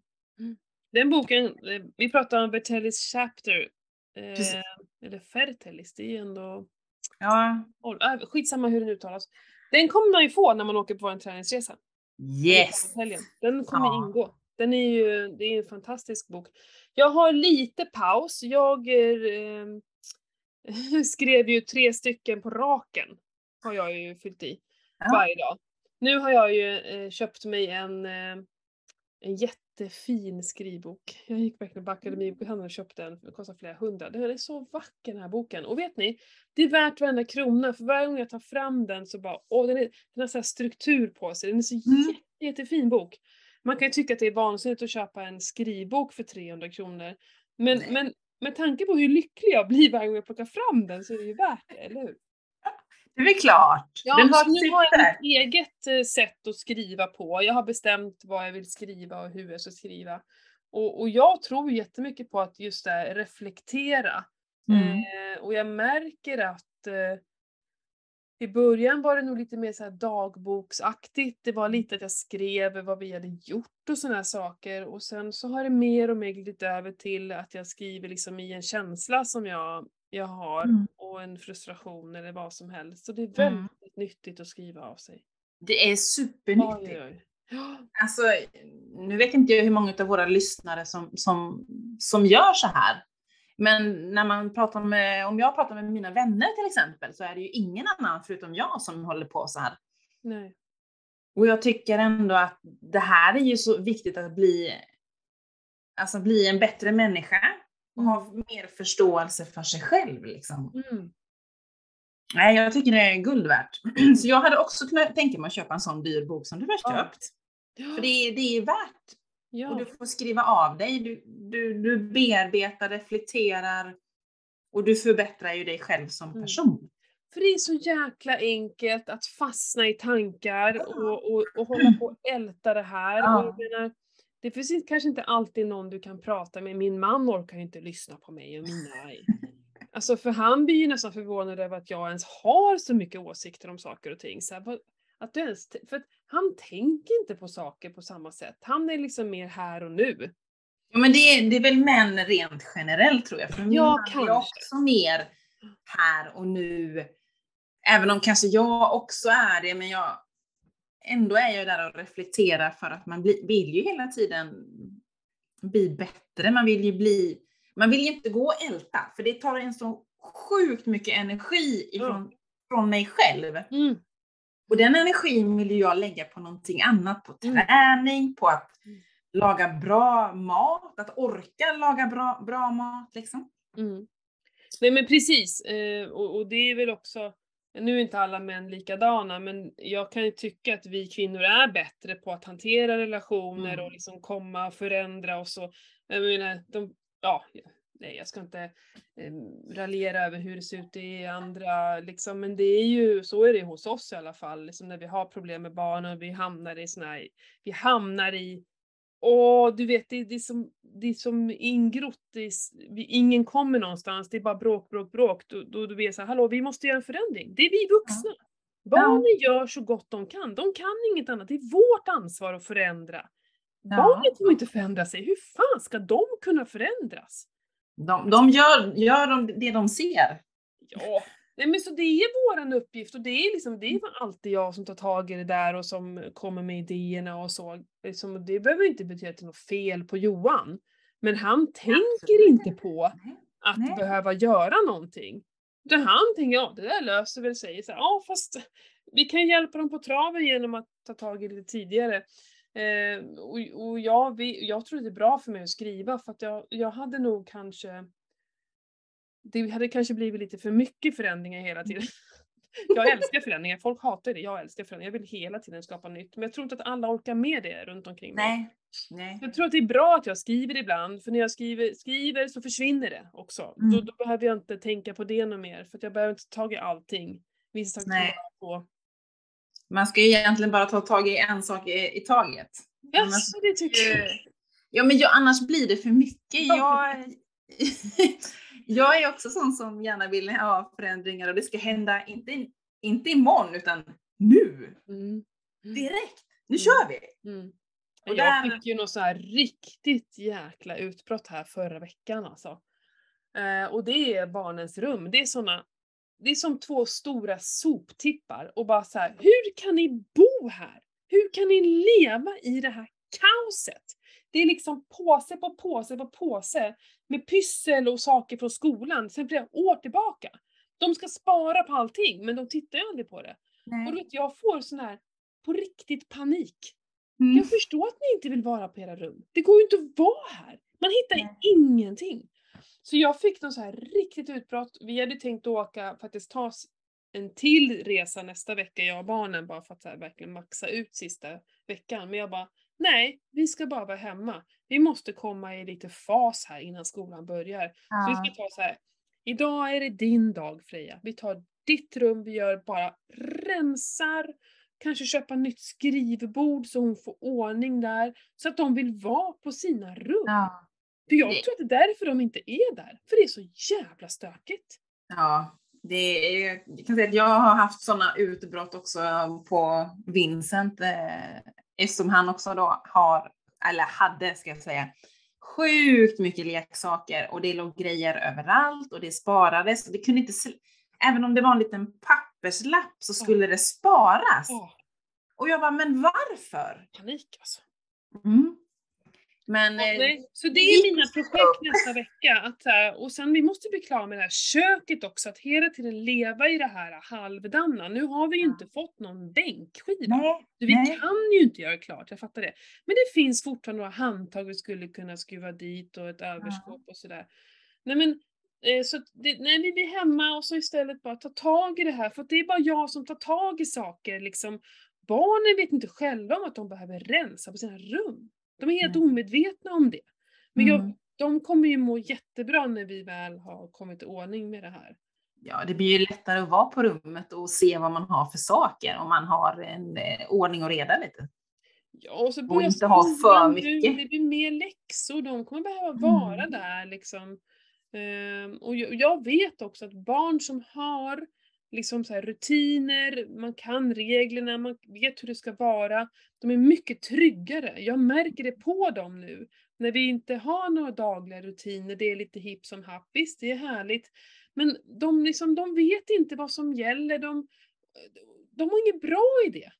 [SPEAKER 1] Den boken, vi pratar om Vertellis Chapter. Eh, eller Fertellis, det är ju ändå
[SPEAKER 2] Ja,
[SPEAKER 1] äh, Skitsamma hur den uttalas. Den kommer man ju få när man åker på en träningsresa.
[SPEAKER 2] yes!
[SPEAKER 1] Den kommer
[SPEAKER 2] Ja.
[SPEAKER 1] ingå. Den är ju det är en fantastisk bok. Jag har lite paus. Jag eh, skrev ju tre stycken på raken. Har jag ju fyllt i
[SPEAKER 2] Ja.
[SPEAKER 1] varje dag. Nu har jag ju eh, köpt mig en, eh, en jättefin skrivbok. Jag gick verkligen på Akademibokhandeln och köpte den. Den kostar flera hundra. Den är så vacker den här boken. Och vet ni? Det är värt varenda krona. För varje gång jag tar fram den så bara, åh den, är, den har så här struktur på sig. Den är så
[SPEAKER 2] Mm.
[SPEAKER 1] jätte, jättefin bok. Man kan ju tycka att det är vansinnigt att köpa en skrivbok för 300 kronor. Men,
[SPEAKER 2] Nej.
[SPEAKER 1] men med tanke på hur lycklig jag blir varje gång jag plockar fram den så är det ju värt det, eller hur?
[SPEAKER 2] Det är väl klart.
[SPEAKER 1] Ja,
[SPEAKER 2] den har
[SPEAKER 1] nu har jag mitt eget eh, sätt att skriva på. Jag har bestämt vad jag vill skriva och hur jag ska skriva. Och, och jag tror jättemycket på att just det här, reflektera.
[SPEAKER 2] Mm.
[SPEAKER 1] Eh, och jag märker att eh, i början var det nog lite mer så dagboksaktigt. Det var lite att jag skrev vad vi hade gjort och sådana här saker. Och sen så har det mer och mer glidit över till att jag skriver liksom i en känsla som jag, jag har.
[SPEAKER 2] Mm.
[SPEAKER 1] Och en frustration eller vad som helst. Så det är väldigt
[SPEAKER 2] Mm.
[SPEAKER 1] nyttigt att skriva av sig.
[SPEAKER 2] Det är supernyttigt.
[SPEAKER 1] oj, oj.
[SPEAKER 2] Alltså, nu vet inte jag hur många av våra lyssnare som, som, som gör så här. Men när man pratar med, om jag pratar med mina vänner till exempel, så är det ju ingen annan förutom jag som håller på så här.
[SPEAKER 1] Nej.
[SPEAKER 2] Och jag tycker ändå att det här är ju så viktigt att bli, alltså bli en bättre människa och ha mer förståelse för sig själv. Liksom.
[SPEAKER 1] Mm.
[SPEAKER 2] Nej, jag tycker det är guld värt. Så jag hade också kunnat tänka mig att köpa en sån dyr bok som du har
[SPEAKER 1] Ja.
[SPEAKER 2] köpt. För det, är- det är värt.
[SPEAKER 1] Ja.
[SPEAKER 2] Och du får skriva av dig, du, du, du bearbetar, reflekterar och du förbättrar ju dig själv som
[SPEAKER 1] Mm.
[SPEAKER 2] person.
[SPEAKER 1] För det är så jäkla enkelt att fastna i tankar och, och, och hålla på och älta det här.
[SPEAKER 2] Ja.
[SPEAKER 1] Menar, det finns inte- kanske inte alltid någon du kan prata med. Min man orkar ju inte lyssna på mig och mina... Alltså för han blir ju nästan förvånad över att jag ens har så mycket åsikter om saker och ting. Så här, vad- att du ens, för att han tänker inte på saker på samma sätt. Han är liksom mer här och nu.
[SPEAKER 2] Ja, men det är, det är väl män rent generellt tror jag. För
[SPEAKER 1] Ja,
[SPEAKER 2] man är
[SPEAKER 1] kanske.
[SPEAKER 2] också mer här och nu. Även om kanske jag också är det, men jag ändå är jag där och reflekterar för att man bli, vill ju hela tiden bli bättre. Man vill ju bli, man vill ju inte gå och älta, för det tar en så sjukt mycket energi ifrån från mig själv.
[SPEAKER 1] Mm.
[SPEAKER 2] Och den energin vill jag lägga på någonting annat, på
[SPEAKER 1] Mm.
[SPEAKER 2] träning, på att
[SPEAKER 1] Mm.
[SPEAKER 2] laga bra mat, att orka laga bra, bra mat liksom.
[SPEAKER 1] Mm. Nej men precis, eh, och, och det är väl också, nu är inte alla män likadana, men jag kan ju tycka att vi kvinnor är bättre på att hantera relationer
[SPEAKER 2] Mm.
[SPEAKER 1] och liksom komma och förändra och så. Jag menar, de, ja, nej jag ska inte eh, raljera över hur det ser ut i andra, liksom, men det är ju, så är det hos oss i alla fall, liksom när vi har problem med barnen, vi hamnar i såna här, vi hamnar i Åh, du vet, det, det, är som, det är som ingrott, är, vi, ingen kommer någonstans, det är bara bråk, bråk, bråk. Då, då, då blir så här, hallå, vi måste göra en förändring. Det är vi vuxna. Barnen gör så gott de kan, de kan inget annat. Det är vårt ansvar att förändra.
[SPEAKER 2] Ja.
[SPEAKER 1] Barnen får inte förändra sig, hur fan ska de kunna förändras?
[SPEAKER 2] De, de gör, gör de det de ser.
[SPEAKER 1] Ja, nej men så det är våran uppgift och det är liksom, det är alltid jag som tar tag i det där och som kommer med idéerna och så. Liksom, det behöver inte betyda att det är något fel på Johan. Men han tänker
[SPEAKER 2] Absolut
[SPEAKER 1] inte på
[SPEAKER 2] Nej.
[SPEAKER 1] att
[SPEAKER 2] Nej.
[SPEAKER 1] behöva göra någonting. Utan han tänker, ja det där löser väl sig. Så Ja fast vi kan hjälpa dem på traven genom att ta tag i det tidigare. Eh, och och jag, vi, jag tror det är bra för mig att skriva för att jag, jag hade nog kanske det hade kanske blivit lite för mycket förändringar hela tiden. Jag älskar förändringar, folk hatar det, jag älskar förändringar. Jag vill hela tiden skapa nytt. Men jag tror inte att alla orkar med det runt omkring mig.
[SPEAKER 2] Nej. Nej.
[SPEAKER 1] Jag tror att det är bra att jag skriver ibland, för när jag skriver, skriver så försvinner det också.
[SPEAKER 2] Mm.
[SPEAKER 1] Då, då behöver jag inte tänka på det något mer, för jag behöver inte ta tag i allting. Vissa saker på.
[SPEAKER 2] Man ska ju egentligen bara ta tag i en sak i, i taget.
[SPEAKER 1] Ja, så det tycker jag.
[SPEAKER 2] Ja, men jag, annars blir det för mycket.
[SPEAKER 1] Ja.
[SPEAKER 2] Jag, jag är också sån som gärna vill ha förändringar och det ska hända, inte, inte imorgon, utan nu.
[SPEAKER 1] Mm.
[SPEAKER 2] Direkt. Nu
[SPEAKER 1] Mm.
[SPEAKER 2] kör vi!
[SPEAKER 1] Mm.
[SPEAKER 2] Och
[SPEAKER 1] jag
[SPEAKER 2] där-
[SPEAKER 1] fick ju något så här riktigt jäkla utbrott här förra veckan alltså. Eh, och det är barnens rum. Det är såna, det är som två stora soptippar och bara så här, hur kan ni bo här? Hur kan ni leva i det här kaoset? Det är liksom påse på påse på påse med pyssel och saker från skolan sen flera år tillbaka. De ska spara på allting men de tittar ju aldrig på det. Och du vet, jag får sån här på riktigt panik.
[SPEAKER 2] Mm.
[SPEAKER 1] Jag förstår att ni inte vill vara på era rum. Det går ju inte att vara här. Man hittar
[SPEAKER 2] Nej.
[SPEAKER 1] ingenting. Så jag fick någon så här riktigt utbrott. Vi hade tänkt åka, faktiskt ta en till resa nästa vecka, jag och barnen, bara för att här, verkligen maxa ut sista veckan. Men jag bara, nej, vi ska bara vara hemma. Vi måste komma i lite fas här innan skolan börjar. Så vi
[SPEAKER 2] Ja.
[SPEAKER 1] ska ta så här. Idag är det din dag Freja. Vi tar ditt rum, vi gör bara rensar, kanske köpa nytt skrivbord så hon får ordning där. Så att de vill vara på sina rum.
[SPEAKER 2] Ja.
[SPEAKER 1] För jag tror att det är därför de inte är där. För det är så jävla stökigt.
[SPEAKER 2] ja. Det är, jag kan säga att jag har haft sådana utbrott också på Vincent eh, eftersom han också då har, eller hade ska jag säga, sjukt mycket leksaker och det låg grejer överallt och det sparades. Och det kunde inte, även om det var en liten papperslapp så skulle det sparas.
[SPEAKER 1] Åh,
[SPEAKER 2] Och jag bara, men varför?
[SPEAKER 1] panik alltså.
[SPEAKER 2] Mm. Men eh,
[SPEAKER 1] nej, så det är mina projekt nästa vecka. Att, och sen vi måste bli klara med det här köket också, att hela tiden leva i det här halvdana. Nu har vi ju inte fått någon bänkskiva.
[SPEAKER 2] nej,
[SPEAKER 1] vi
[SPEAKER 2] nej.
[SPEAKER 1] kan ju inte göra klart, jag fattar det. Men det finns fortfarande några handtag vi skulle kunna skruva dit och ett överskåp och sådär. Nej men, eh, så det, nej, vi blir hemma och så istället bara ta tag i det här, för att det är bara jag som tar tag i saker liksom. Barnen vet inte själva om att de behöver rensa på sina rum. De är helt
[SPEAKER 2] Mm.
[SPEAKER 1] omedvetna om det. Men jag,
[SPEAKER 2] Mm.
[SPEAKER 1] de kommer ju må jättebra när vi väl har kommit i ordning med det här.
[SPEAKER 2] Ja, det blir ju lättare att vara på rummet och se vad man har för saker om man har en eh, ordning och reda lite.
[SPEAKER 1] Ja, och så
[SPEAKER 2] Och
[SPEAKER 1] börjar
[SPEAKER 2] inte ha för
[SPEAKER 1] nu,
[SPEAKER 2] mycket.
[SPEAKER 1] Det blir mer läxor, de kommer behöva vara
[SPEAKER 2] Mm.
[SPEAKER 1] där liksom. Ehm, och jag, jag vet också att barn som har liksom så här rutiner, man kan reglerna, man vet hur det ska vara, de är mycket tryggare. Jag märker det på dem nu. När vi inte har några dagliga rutiner, det är lite hipp som happ, visst det är härligt. Men de, liksom, de vet inte vad som gäller, de, de har inget bra i det.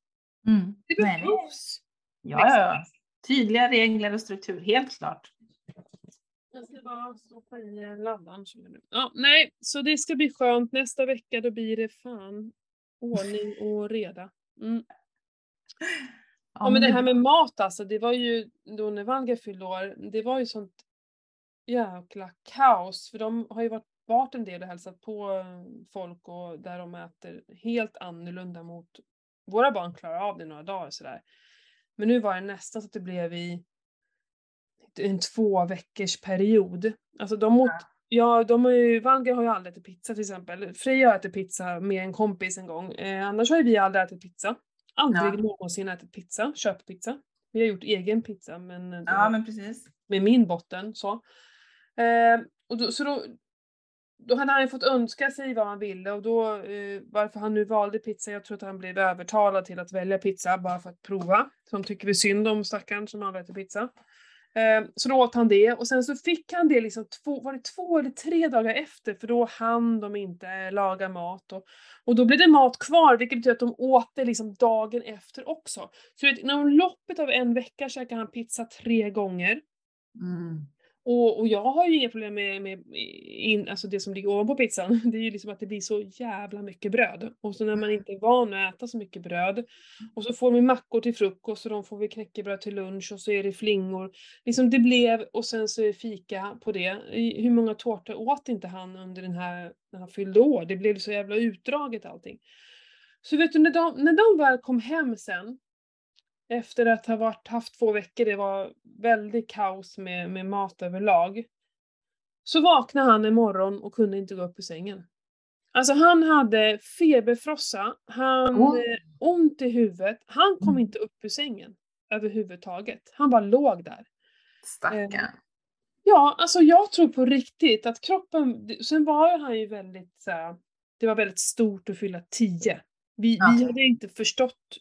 [SPEAKER 2] Mm.
[SPEAKER 1] Det- behövs.
[SPEAKER 2] Ja, ja, ja. Tydliga regler och struktur, helt klart.
[SPEAKER 1] Jag ska bara stoppa i eh, laddaren. som jag nu- Ja, nej, så det ska bli skönt. Nästa vecka då blir det fan ordning och reda. Mm. Ja, men det här med mat alltså, det var ju då när Valga fyllde år, det var ju sånt jäkla kaos. För de har ju varit, varit en del och hälsat på eh, folk och där de äter helt annorlunda mot våra barn klarar av det några dagar sådär. Men nu var det nästan så att det blev i en två veckors period. Alltså de mot, ja, de har ju, Valga har ju aldrig ätit pizza till exempel. Freja har ätit pizza med en kompis en gång. Eh, annars har ju vi aldrig ätit pizza. Aldrig
[SPEAKER 2] Ja.
[SPEAKER 1] någonsin ätit pizza, köttpizza. Vi har gjort egen pizza men, eh,
[SPEAKER 2] Ja, men precis.
[SPEAKER 1] med min botten så. Eh, och då, så då, då hade han ju fått önska sig vad han ville och då eh, varför han nu valde pizza, jag tror att han blev övertalad till att välja pizza bara för att prova. Så de tycker vi synd om stackaren som aldrig äter pizza. Ehm, så då åt han det och sen så fick han det liksom två, var det två eller tre dagar efter för då hann de inte laga mat och, och då blev det mat kvar vilket betyder att de åt det liksom dagen efter också. Så vet, inom loppet av en vecka käkade han pizza tre gånger.
[SPEAKER 2] Mm.
[SPEAKER 1] Och, och jag har ju inga problem med, med in, alltså det som ligger ovanpå pizzan. Det är ju liksom att det blir så jävla mycket bröd. Och så när man inte är van att äta så mycket bröd. Och så får vi mackor till frukost och de får vi knäckebröd till lunch och så är det flingor. Liksom det blev, och sen så är det fika på det. Hur många tårtor åt inte han under den här, när han fyllde år? Det blev så jävla utdraget allting. Så vet du, när de, när de väl kom hem sen efter att ha varit, haft två veckor, det var väldigt kaos med, med mat överlag. Så vaknade han en morgon och kunde inte gå upp ur sängen. Alltså han hade feberfrossa, han
[SPEAKER 2] Oh.
[SPEAKER 1] ont i huvudet, han kom
[SPEAKER 2] Mm.
[SPEAKER 1] inte upp ur sängen överhuvudtaget. Han bara låg där.
[SPEAKER 2] Stackarn.
[SPEAKER 1] Ja, alltså jag tror på riktigt att kroppen, sen var han ju väldigt så här, det var väldigt stort att fylla 10. Vi,
[SPEAKER 2] Ja.
[SPEAKER 1] vi hade inte förstått,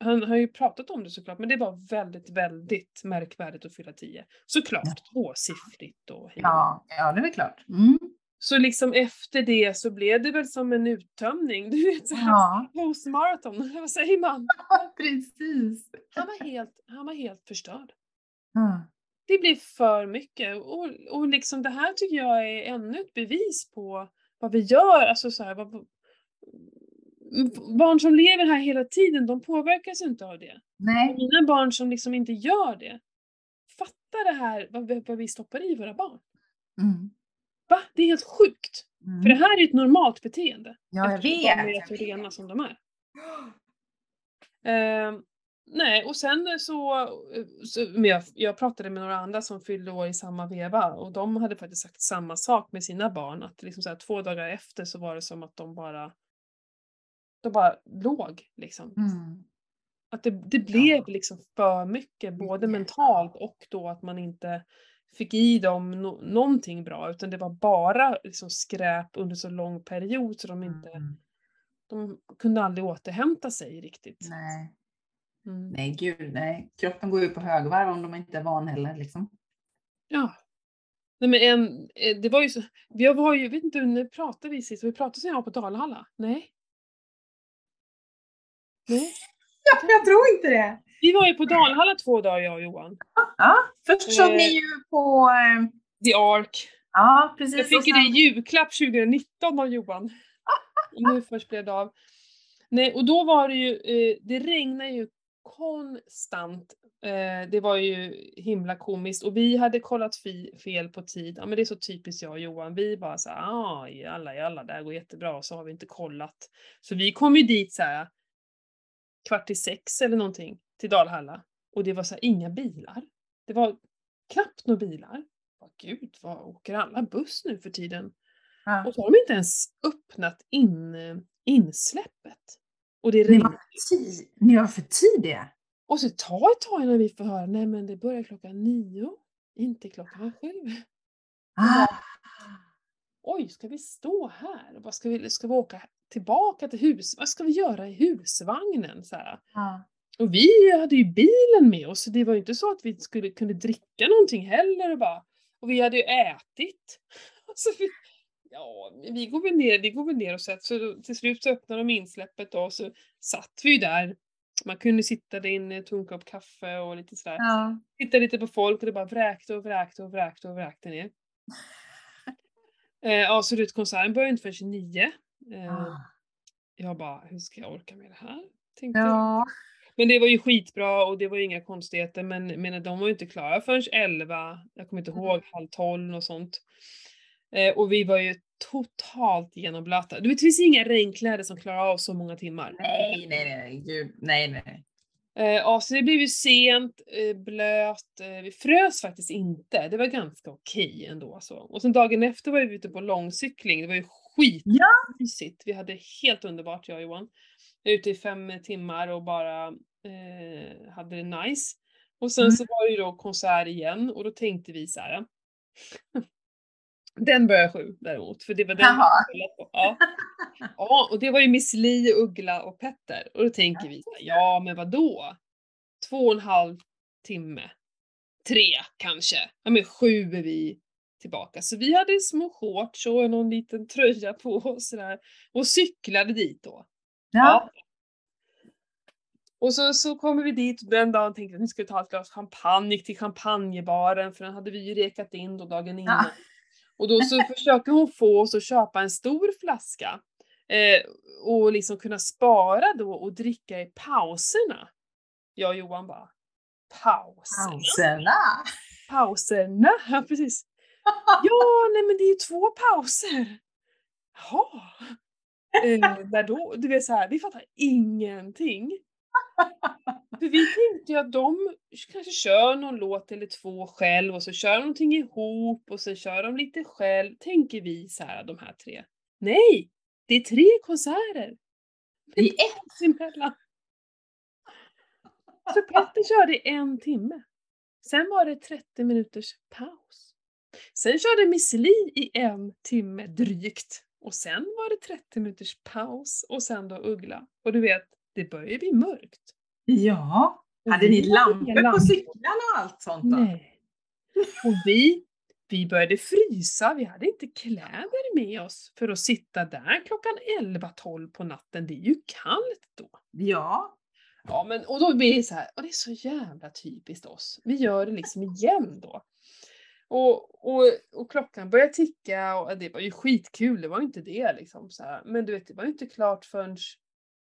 [SPEAKER 1] han har ju pratat om det såklart, men det var väldigt, väldigt märkvärdigt att fylla 10. Såklart, tvåsiffrigt och hej.
[SPEAKER 2] Ja, ja, det är väl klart. Mm.
[SPEAKER 1] Så liksom efter det så blev det väl som en uttömning, du vet såhär
[SPEAKER 2] Ja,
[SPEAKER 1] postmaraton, vad säger man?
[SPEAKER 2] precis.
[SPEAKER 1] Han var helt, han var helt förstörd.
[SPEAKER 2] Ja.
[SPEAKER 1] det blir för mycket. Och, och liksom det här tycker jag är ännu ett bevis på vad vi gör. Alltså så här, vad, barn som lever här hela tiden, de påverkas inte av det.
[SPEAKER 2] Nej,
[SPEAKER 1] mina barn som liksom inte gör det, fattar det här vad, vi- vad vi stoppar i våra barn.
[SPEAKER 2] mm.
[SPEAKER 1] Va? Det är helt sjukt.
[SPEAKER 2] Mm.
[SPEAKER 1] För det här är ett normalt beteende.
[SPEAKER 2] Ja, jag
[SPEAKER 1] eftersom
[SPEAKER 2] vet.
[SPEAKER 1] De är så rena som de är. Ehm, nej, och sen så, så men jag, jag pratade med några andra som fyllde år i samma veva och de hade faktiskt sagt samma sak med sina barn. Att liksom så här, två dagar efter så var det som att de bara de bara låg liksom.
[SPEAKER 2] Mm.
[SPEAKER 1] Att det, det blev liksom för mycket, både
[SPEAKER 2] Mycket,
[SPEAKER 1] mentalt och då att man inte fick i dem no någonting bra utan det var bara liksom skräp under så lång period så de inte,
[SPEAKER 2] Mm.
[SPEAKER 1] de kunde aldrig återhämta sig riktigt.
[SPEAKER 2] Nej.
[SPEAKER 1] Mm.
[SPEAKER 2] nej, gud nej. Kroppen går ju på högvarv om de inte är van heller liksom.
[SPEAKER 1] Ja. Nej men en, eh, det var ju så, vi var ju, jag vet inte, när pratade vi sist? Vi pratade sen jag var på Dalhalla? Nej? Nej?
[SPEAKER 2] Ja, jag tror inte det.
[SPEAKER 1] Vi var ju på Dalhalla två dagar jag och Johan.
[SPEAKER 2] Ja, först såg
[SPEAKER 1] Eh.
[SPEAKER 2] ni ju på... eh,
[SPEAKER 1] The Ark.
[SPEAKER 2] Ja, precis.
[SPEAKER 1] Jag
[SPEAKER 2] och
[SPEAKER 1] fick ju det i julklapp 2019 av Johan. nu först blev det av. Nej, och då var det ju, eh, det regnade ju konstant. Eh, det var ju himla komiskt och vi hade kollat fi- fel på tid. Ja men det är så typiskt jag och Johan. Vi bara såhär, ah jalla jalla, det här går jättebra och så har vi inte kollat. Så vi kom ju dit så här kvart i sex eller någonting till Dalhalla och det var så här, inga bilar. Det var knappt några bilar. Åh, Gud, vad åker alla buss nu för tiden?
[SPEAKER 2] Ja.
[SPEAKER 1] Och så har de inte ens öppnat in, insläppet. Och det
[SPEAKER 2] Ni var för Ni var för tidiga.
[SPEAKER 1] Och så tar ett tag innan vi får höra, nej men det börjar klockan nio, inte klockan sju.
[SPEAKER 2] Ah.
[SPEAKER 1] Oj, ska vi stå här? Vad ska, vi, ska vi åka tillbaka till hus? Vad ska vi göra i husvagnen? Så.
[SPEAKER 2] Ja.
[SPEAKER 1] Och vi hade ju bilen med oss, så det var ju inte så att vi skulle kunde dricka någonting heller. Och, bara. och vi hade ju ätit. Så vi, ja, vi går väl ner, vi går väl ner och sätter så till slut så öppnade de insläppet och så satt vi ju där. Man kunde sitta där inne, ta en kopp kaffe och lite sådär.
[SPEAKER 2] Ja.
[SPEAKER 1] Titta lite på folk och det bara vräkte och vräkte och vräkte och vräkte ner. Eh, ja, så du vet, konserten började inte förrän 29. Eh,
[SPEAKER 2] Ah.
[SPEAKER 1] jag bara, hur ska jag orka med det här? Tänkte.
[SPEAKER 2] Ja.
[SPEAKER 1] Men det var ju skitbra och det var ju inga konstigheter men, men de var ju inte klara förrän 11, jag kommer inte
[SPEAKER 2] Mm.
[SPEAKER 1] ihåg, halv 12 och sånt. Eh, och vi var ju totalt genomblöta. Du vet, det finns inga regnkläder som klarar av så många timmar.
[SPEAKER 2] Nej, nej, nej, gud, nej, nej.
[SPEAKER 1] Eh, ja, så det blev ju sent, eh, blöt, eh, vi frös faktiskt inte. Det var ganska okej ändå. Så. Och sen dagen efter var vi ute på långcykling, det var ju skitmysigt. Vi hade helt underbart jag och Johan. Ute i fem timmar och bara eh, hade det nice. Och sen
[SPEAKER 2] Mm.
[SPEAKER 1] så var det ju då konsert igen och då tänkte vi så här. Den börjar sju däremot, för det var den vi
[SPEAKER 2] Jaha.
[SPEAKER 1] kollat på. Ja. ja, och det var ju Miss Li, Uggla och Petter. Och då tänker vi, ja men vadå? Två och en halv timme. Tre kanske. Ja men sju är vi tillbaka. Så vi hade små shorts och någon liten tröja på oss sådär. Och cyklade dit då.
[SPEAKER 2] Ja.
[SPEAKER 1] Och så, så kommer vi dit och den dagen tänkte att nu ska vi ta ett glas champagne, gick till champagnebaren för den hade vi ju rekat in då dagen innan.
[SPEAKER 2] Ja.
[SPEAKER 1] Och då så försöker hon få oss att köpa en stor flaska eh, och liksom kunna spara då och dricka i pauserna. Jag och Johan bara, pauserna?
[SPEAKER 2] Pauserna.
[SPEAKER 1] Pauserna? Ja, precis. Ja, nej men det är ju två pauser. Jaha. Eh, då? Du vet så här, vi fattar ingenting. För vi tänkte ju att de kanske kör någon låt eller två själv och så kör de någonting ihop och så kör de lite själv. Tänker vi så här, de här tre. Nej! Det är tre konserter.
[SPEAKER 2] I ett.
[SPEAKER 1] Emellan. Så Petter körde i en timme. Sen var det 30 minuters paus. Sen körde Miss Li i en timme drygt. Och sen var det 30 minuters paus och sen då Uggla. Och du vet, det börjar bli mörkt.
[SPEAKER 2] Ja. Hade ni lampor på cyklarna och allt sånt då?
[SPEAKER 1] Nej. Och vi, vi började frysa, vi hade inte kläder med oss för att sitta där klockan 11-12 på natten. Det är ju kallt då.
[SPEAKER 2] Ja.
[SPEAKER 1] Ja, men och då blir det så här, och det är så jävla typiskt oss. Vi gör det liksom igen då. Och, och, och klockan börjar ticka och det var ju skitkul, det var ju inte det liksom. Så här. Men du vet, det var ju inte klart förrän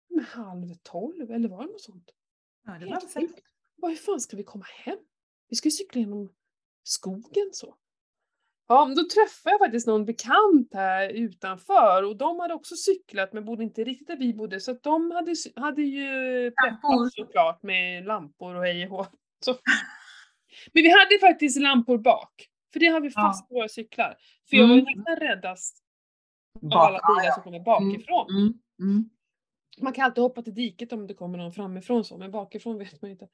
[SPEAKER 1] med halv tolv, eller var det något sånt?
[SPEAKER 2] ja det var
[SPEAKER 1] sjukt. Vad hur fan ska vi komma hem? Vi ska ju cykla genom skogen så. Ja, men då träffade jag faktiskt någon bekant här utanför och de hade också cyklat men bodde inte riktigt där vi bodde så att de hade, hade ju
[SPEAKER 2] Lampor.
[SPEAKER 1] preppat såklart med lampor och hej och så. Men vi hade faktiskt lampor bak. För det har vi
[SPEAKER 2] Ja.
[SPEAKER 1] fast på våra cyklar. För jag var
[SPEAKER 2] Mm.
[SPEAKER 1] nästan räddast av
[SPEAKER 2] Bak-
[SPEAKER 1] alla
[SPEAKER 2] ja,
[SPEAKER 1] bilar
[SPEAKER 2] ja.
[SPEAKER 1] som kommer bakifrån.
[SPEAKER 2] Mm. Mm.
[SPEAKER 1] Man kan alltid hoppa till diket om det kommer någon framifrån så, men bakifrån vet man inte.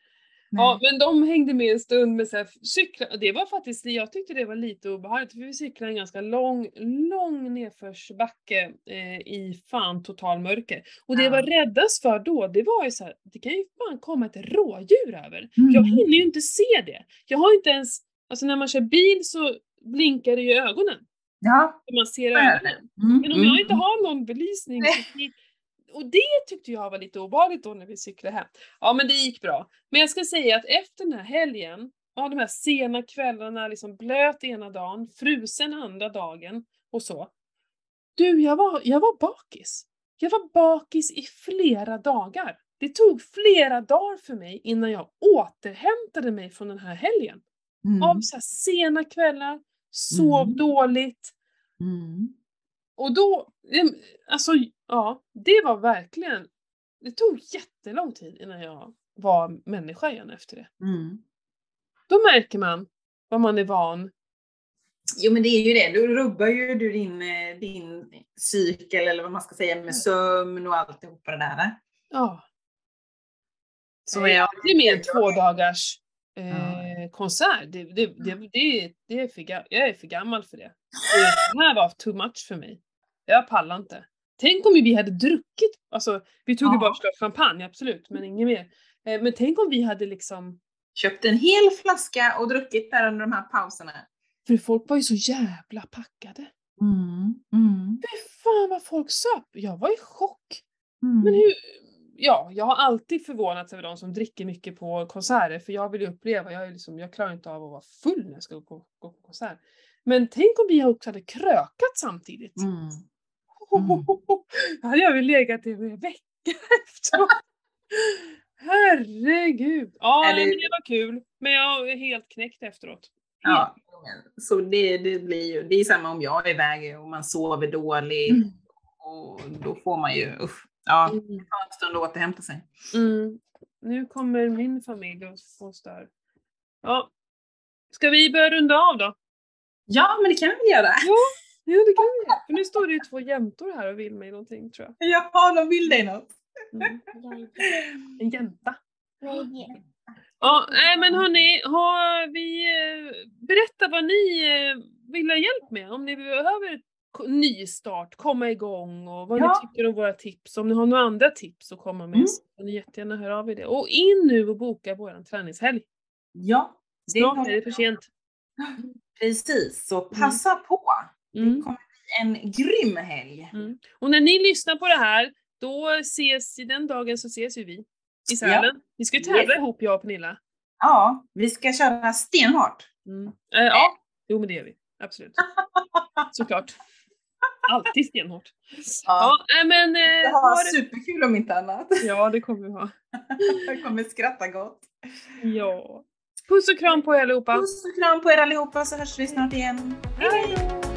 [SPEAKER 2] Nej.
[SPEAKER 1] Ja, men de hängde med en stund med så här cyklar. Det var faktiskt, jag tyckte det var lite obehagligt för vi cyklade en ganska lång, lång nedförsbacke eh, i fan total mörker. Och det jag
[SPEAKER 2] Ja.
[SPEAKER 1] var räddast för då, det var ju så här, det kan ju fan komma ett rådjur över.
[SPEAKER 2] Mm.
[SPEAKER 1] Jag hinner ju inte se det. Jag har inte ens, alltså när man kör bil så blinkar det ju i ögonen.
[SPEAKER 2] Ja.
[SPEAKER 1] Man ser ögonen.
[SPEAKER 2] Mm.
[SPEAKER 1] Men om
[SPEAKER 2] mm,
[SPEAKER 1] jag inte har någon belysning och det tyckte jag var lite obehagligt då när vi cyklade hem. Ja men det gick bra. Men jag ska säga att efter den här helgen, ja de här sena kvällarna, liksom blöt ena dagen, frusen andra dagen och så. Du, jag var, jag var bakis. Jag var bakis i flera dagar. Det tog flera dagar för mig innan jag återhämtade mig från den här helgen.
[SPEAKER 2] Mm.
[SPEAKER 1] Av så här sena kvällar, sov
[SPEAKER 2] Mm.
[SPEAKER 1] dåligt,
[SPEAKER 2] Mm.
[SPEAKER 1] och då, alltså ja, det var verkligen, det tog jättelång tid innan jag var människa igen efter det.
[SPEAKER 2] Mm.
[SPEAKER 1] Då märker man vad man är van.
[SPEAKER 2] Jo men det är ju det, då rubbar ju du din, eh, din cykel eller vad man ska säga med sömn och alltihopa det där.
[SPEAKER 1] Ja,
[SPEAKER 2] Så är jag.
[SPEAKER 1] Det är mer en två dagars eh, konsert. Det, det, det, det, det är för, jag är för gammal för det. Det här var too much för mig. Jag pallar inte. Tänk om vi hade druckit, alltså vi tog ju
[SPEAKER 2] Ja.
[SPEAKER 1] bara ett champagne absolut, men inget mer. Eh, men tänk om vi hade liksom,
[SPEAKER 2] Köpt en hel flaska och druckit där under de här pauserna.
[SPEAKER 1] för folk var ju så jävla packade.
[SPEAKER 2] Mm. Mm.
[SPEAKER 1] Fy fan vad folk söp! Jag var i chock.
[SPEAKER 2] Mm.
[SPEAKER 1] Men hur, ja, jag har alltid förvånats över de som dricker mycket på konserter för jag vill ju uppleva, jag, är liksom, jag klarar inte av att vara full när jag ska gå på, gå på konsert. Men tänk om vi också hade krökat samtidigt.
[SPEAKER 2] Mm. Mm.
[SPEAKER 1] Då hade jag väl legat i en vecka efteråt. Herregud! Ja, men det var kul. Men jag är helt knäckt efteråt.
[SPEAKER 2] Ja, så det, det blir ju, det är samma om jag är iväg och man sover dåligt
[SPEAKER 1] Mm.
[SPEAKER 2] och då får man ju, usch, ja,
[SPEAKER 1] Mm.
[SPEAKER 2] det tar en stund att återhämta sig.
[SPEAKER 1] Mm. Nu kommer min familj och stör. Ja. Ska vi börja runda av då?
[SPEAKER 2] Ja, men det kan vi göra.
[SPEAKER 1] Ja, det kan vi. För nu står det ju två jämtor här och vill mig någonting tror jag.
[SPEAKER 2] Ja, de vill dig något.
[SPEAKER 1] Mm. En jänta. Ja, nej men hörni, har vi, eh, berätta vad ni eh, vill ha hjälp med. Om ni behöver nystart, komma igång och vad
[SPEAKER 2] Ja.
[SPEAKER 1] ni tycker om våra tips. Om ni har några andra tips att komma med
[SPEAKER 2] Mm.
[SPEAKER 1] så får ni jättegärna höra av er det. Och in nu och boka våran träningshelg.
[SPEAKER 2] Ja, det
[SPEAKER 1] Snart är det för sent.
[SPEAKER 2] precis. Så passa på.
[SPEAKER 1] Mm.
[SPEAKER 2] Det kommer bli en grym helg.
[SPEAKER 1] Mm. Och när ni lyssnar på det här, då ses, i den dagen så ses ju vi i Sälen. Vi ska ju tävla
[SPEAKER 2] Yes.
[SPEAKER 1] ihop jag och Pernilla.
[SPEAKER 2] Ja, vi ska köra stenhårt.
[SPEAKER 1] Mm. Eh, ja, jo men det gör vi. Absolut. Såklart. Alltid stenhårt. Ja, nej, men... Eh, ha
[SPEAKER 2] superkul om inte annat.
[SPEAKER 1] Ja, det kommer vi ha.
[SPEAKER 2] Jag kommer skratta gott.
[SPEAKER 1] Ja. Puss och kram på er allihopa.
[SPEAKER 2] Puss och kram på er allihopa så hörs vi snart igen.
[SPEAKER 1] Hej då!